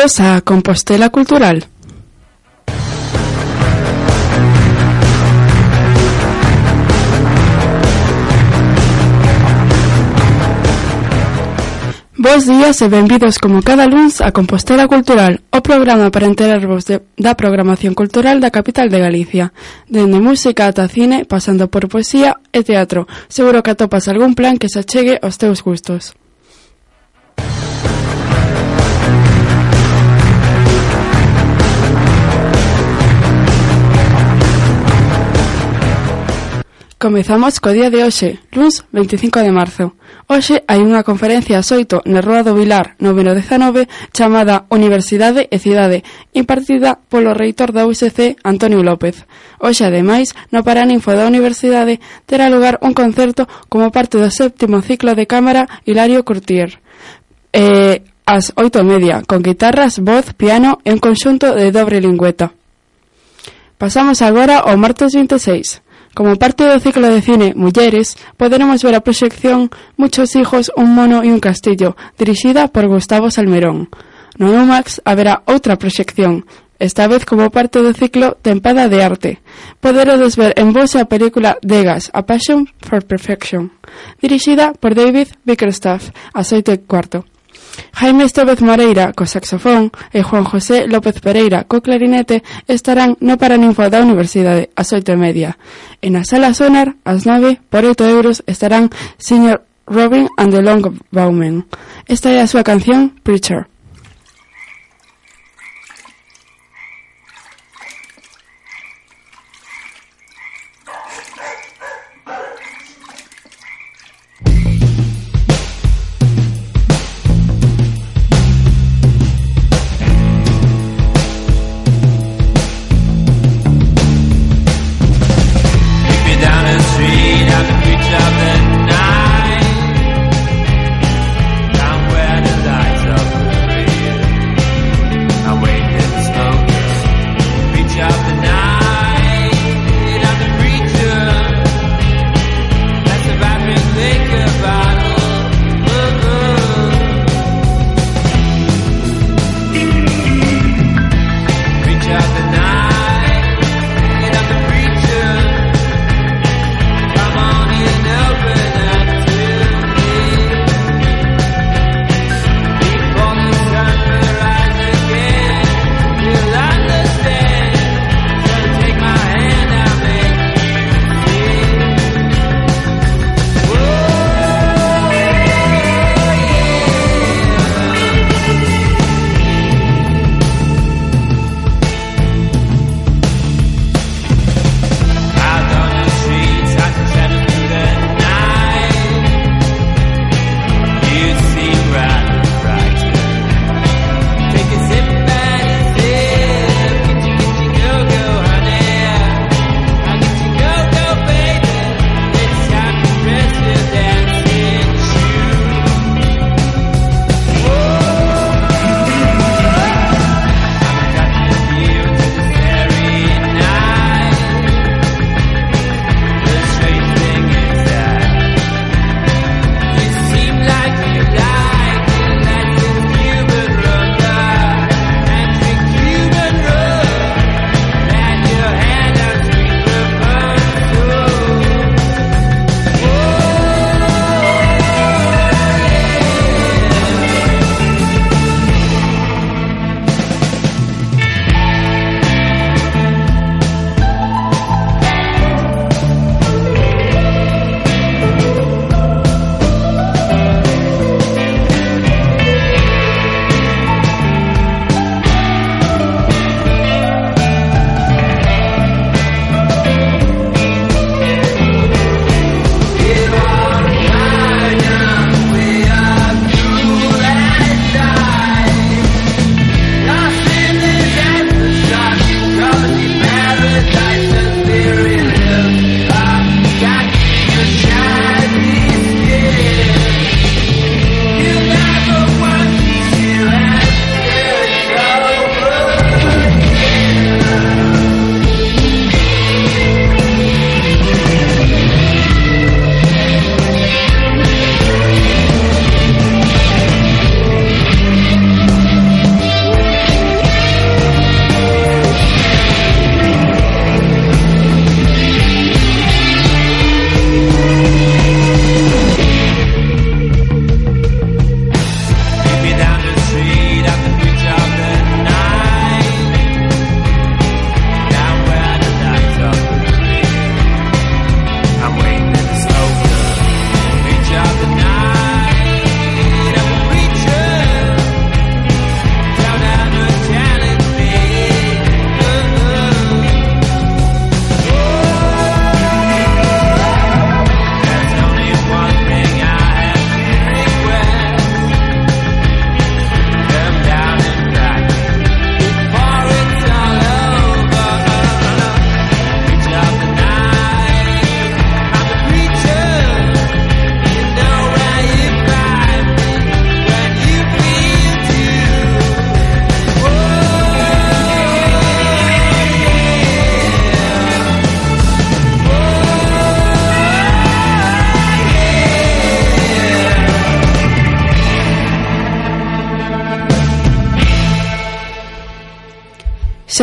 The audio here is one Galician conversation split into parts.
benvidos a Compostela Cultural. Bos días e benvidos como cada luns a Compostela Cultural, o programa para enterarvos de, da programación cultural da capital de Galicia. Dende música ata cine, pasando por poesía e teatro, seguro que atopas algún plan que se achegue aos teus gustos. Comezamos co día de hoxe, luns 25 de marzo. Hoxe hai unha conferencia a xoito na Rúa do Vilar, número 19, chamada Universidade e Cidade, impartida polo reitor da USC, Antonio López. Hoxe, ademais, no Paraninfo da Universidade terá lugar un concerto como parte do séptimo ciclo de cámara Hilario Curtier. Eh, ás oito e media, con guitarras, voz, piano e un conxunto de dobre lingüeta. Pasamos agora ao martes 26. Como parte do ciclo de cine Mulleres, poderemos ver a proxección Muchos hijos, un mono e un castillo, dirixida por Gustavo Salmerón. No Numax haberá outra proxección, esta vez como parte do ciclo Tempada de Arte. Poderodes ver en vos a película Degas, A Passion for Perfection, dirixida por David Bickerstaff, a 8 e cuarto. Jaime Estevez Moreira, co saxofón, e Juan José López Pereira, co clarinete, estarán no Paraninfo da Universidade ás oito e media. E na sala Sonar, ás nove, por oito euros, estarán Sr. Robin and the Long Bowman. Esta é a súa canción, Preacher.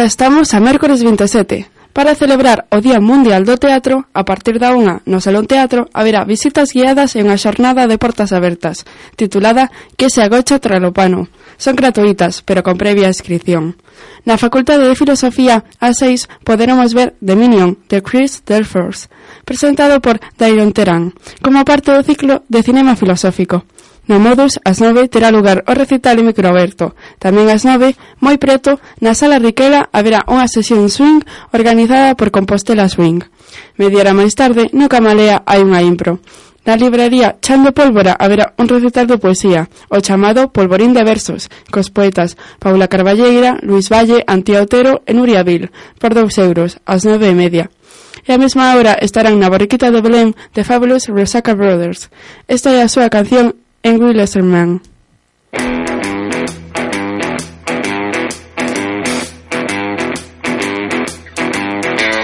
estamos a mércores 27. Para celebrar o Día Mundial do Teatro, a partir da unha no Salón Teatro haberá visitas guiadas e unha xornada de portas abertas, titulada Que se agocha Tralopano. Son gratuitas, pero con previa inscripción. Na Facultade de Filosofía, a 6, poderemos ver The Minion, de Chris Delfors, presentado por Dairon Terán, como parte do ciclo de cinema filosófico. No Modus, ás nove, terá lugar o recital en microaberto. Tamén ás nove, moi preto, na Sala Riquela haberá unha sesión swing organizada por Compostela Swing. Media hora máis tarde, no Camalea hai unha impro. Na librería Chan de Pólvora haberá un recital de poesía, o chamado Polvorín de Versos, cos poetas Paula Carballeira, Luis Valle, Antía Otero e Nuria Vil, por dous euros, ás nove e media e a mesma hora estarán na Borriquita de Belén de Fabulous Resaca Brothers. Esta é a súa canción Henry Lesserman.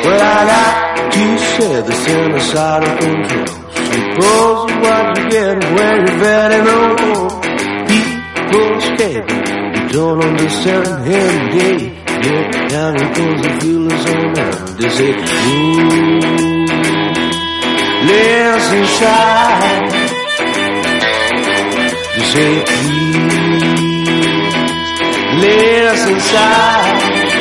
Well, I like to said the center side of control. Suppose what you get when you're. People stay, you don't understand him, they get now he goes and feels so now. They say, ooh, listen, child j'ai pris inside.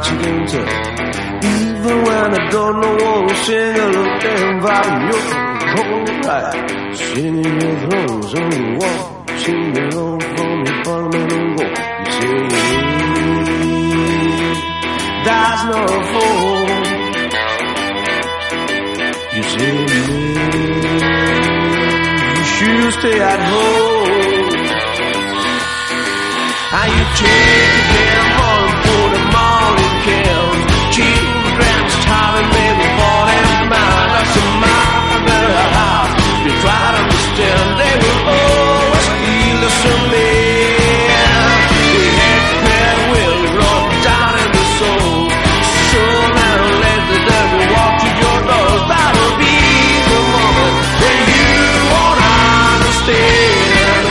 what you. Even when I don't know what to sing, I look down by your hold right. Singing with rose on the wall, sing along for me, for me to go. You say, that's no fool. You say, you should stay at home. Are you kidding? Try to understand, they will always feel the will down soul. So now let the devil walk to your doors. That'll be the moment when you won't understand.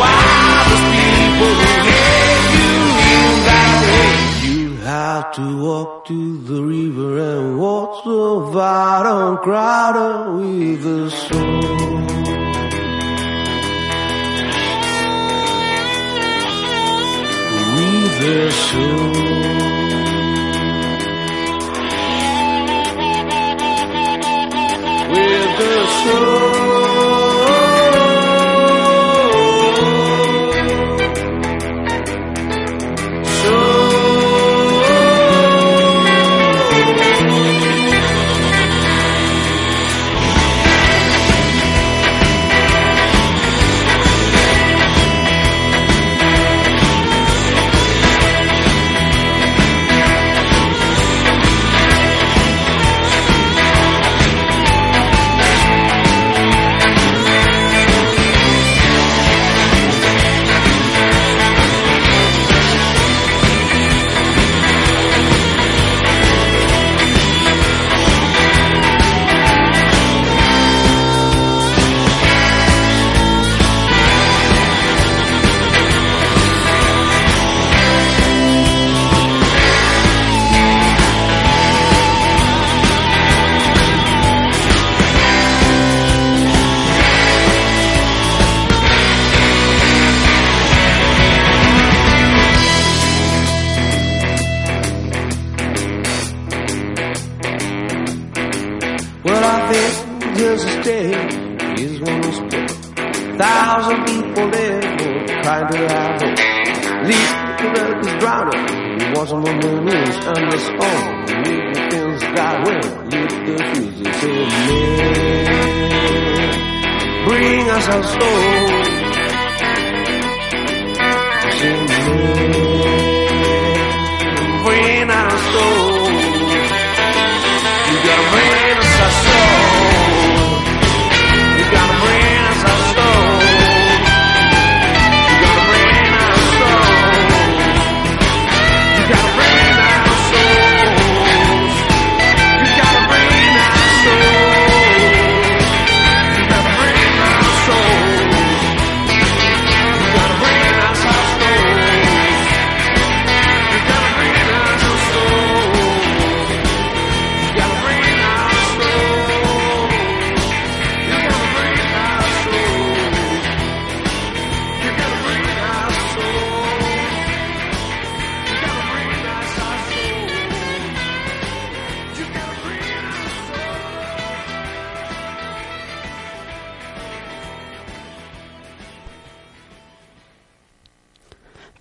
Why those people who hate you that way? You have to walk to crowded with the soul. With the soul. With the Well,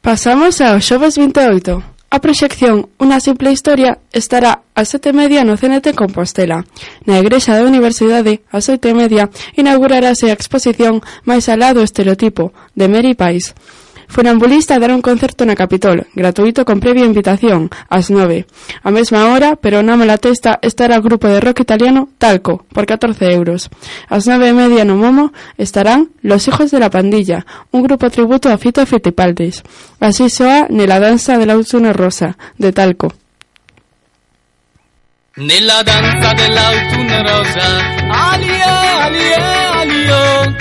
Pasamos ao xoves 28. A proxección Unha simple historia estará ás sete e media no CNT Compostela. Na Igrexa da Universidade, ás oito e media, inaugurarase a exposición máis alá do estereotipo, de Mary Pais. Funambulista dará un concerto na Capitol, gratuito con previa invitación, ás nove. A mesma hora, pero na mala testa, estará o grupo de rock italiano Talco, por 14 euros. Ás nove e media no Momo estarán Los Hijos de la Pandilla, un grupo tributo a Fito Fitipaldis. Así soa Nella danza dell'autunno rosa, de Talco. Nella danza dell'autunno rosa, alia, alia, alio,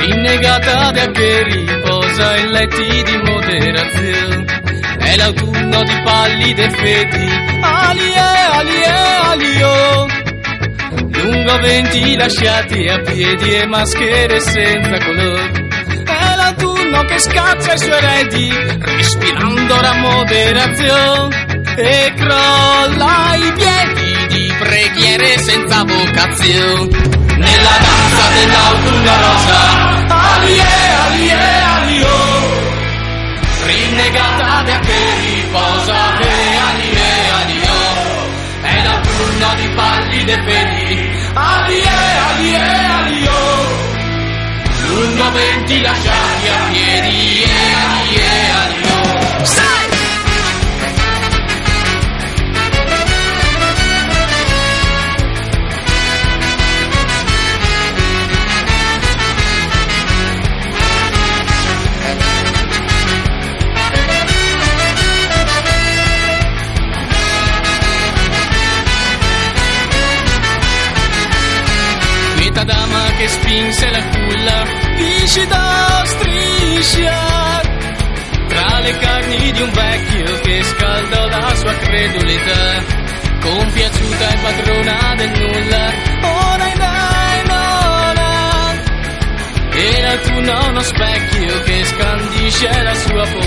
rinnegata da che riposa in letti di moderazione. È l'autunno di pallide feti, alia, alia, alio, lungo venti lasciati a piedi e maschere senza colore. È l'autunno che scaccia i suoi eredi, respirando la moderazione. E crolla i piedi di preghiere senza vocazione. Nella danza dell'autunno rosa, alie, alie, regatata che riposa Leani e Anio è la notturna di pallide peli. Ali e Ali e Anio lungo venti lasciati a piedi e uno specchio che scandisce la sua povertà,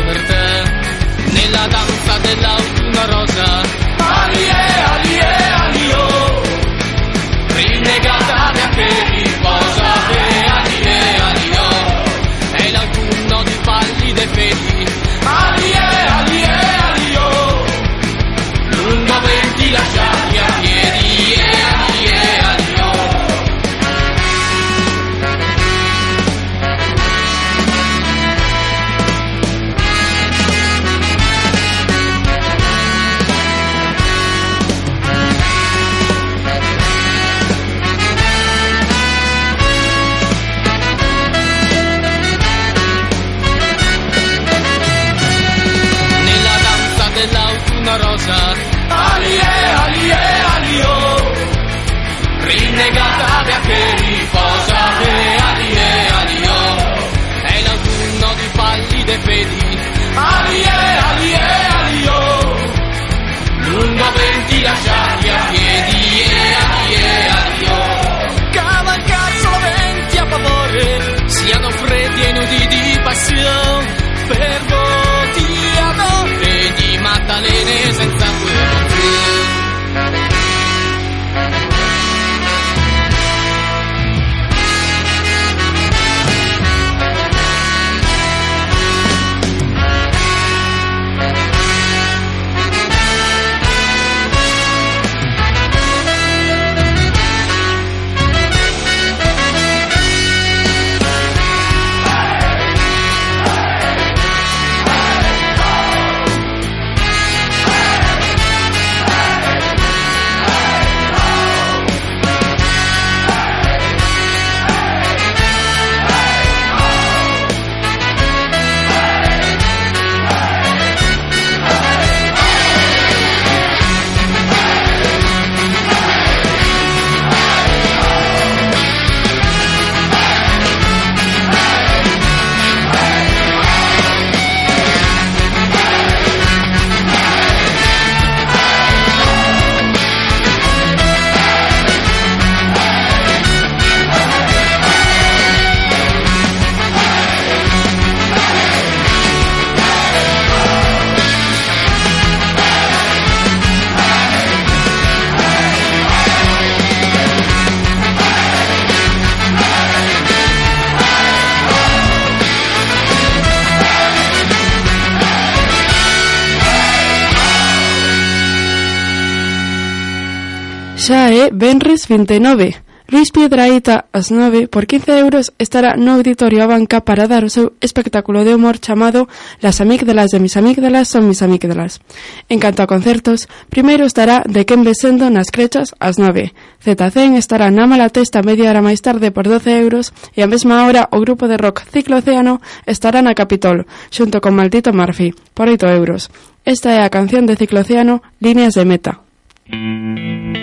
Benres 29. Luis Piedraíta ás 9 por 15 euros estará no Auditorio a Banca para dar o seu espectáculo de humor chamado Las amígdalas de mis amígdalas son mis amígdalas. En canto a concertos, primeiro estará De quen besendo nas crechas ás 9. ZCen estará na Malatesta media hora máis tarde por 12 euros e a mesma hora o grupo de rock Ciclo Oceano estará na Capitol, xunto con Maldito Murphy, por 8 euros. Esta é a canción de Ciclo Oceano, Líneas de Meta. Mm -hmm.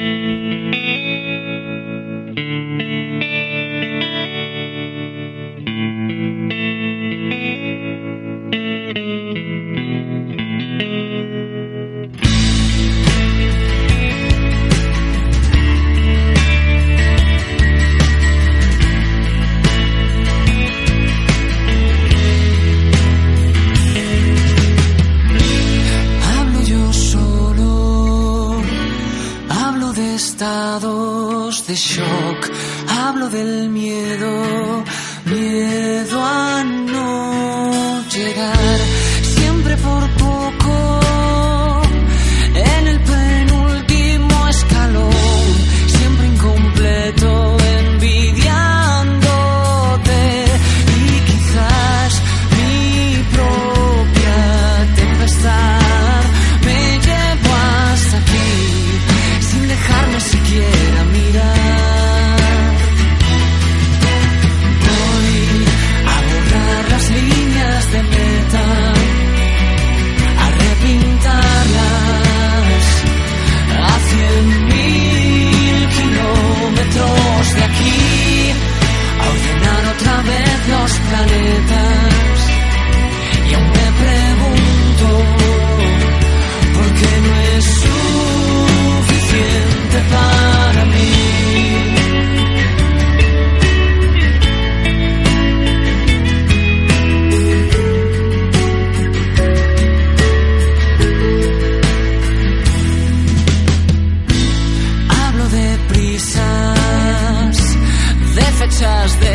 Shock, hablo del miedo baptized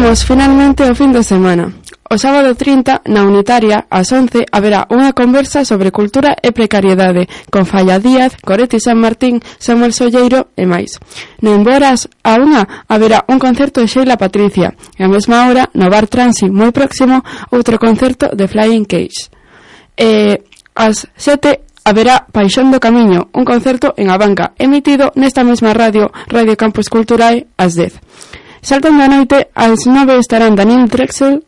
Chegamos finalmente ao fin de semana. O sábado 30, na Unitaria, ás 11, haberá unha conversa sobre cultura e precariedade con Falla Díaz, Coretti San Martín, Samuel Solleiro e máis. No Emboras, a unha, haberá un concerto de Sheila Patricia e a mesma hora, no Bar Transi, moi próximo, outro concerto de Flying Cage. E ás 7, haberá Paixón do Camiño, un concerto en Abanca, emitido nesta mesma radio, Radio Campus Culturae, ás 10. Saltan da noite ás nove estarán Daniel Drexel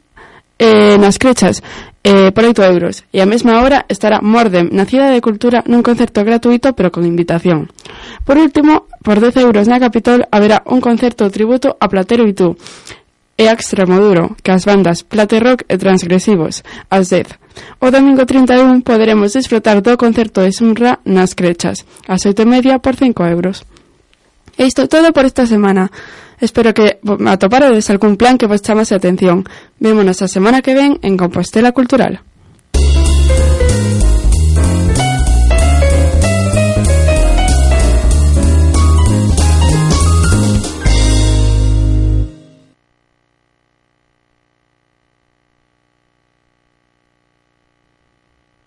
eh, nas crechas eh, por 8 euros e a mesma hora estará Mordem na Cidade de Cultura nun concerto gratuito pero con invitación. Por último, por 10 euros na Capitol haberá un concerto tributo a Platero e tú e a Extremoduro, que as bandas Plate Rock e Transgresivos, ás 10. O domingo 31 poderemos disfrutar do concerto de Sunra nas Crechas, ás 8 media por 5 euros. E isto todo por esta semana. Espero que atoparades algún plan que vos chamase a atención. Vémonos a semana que ven en Compostela Cultural.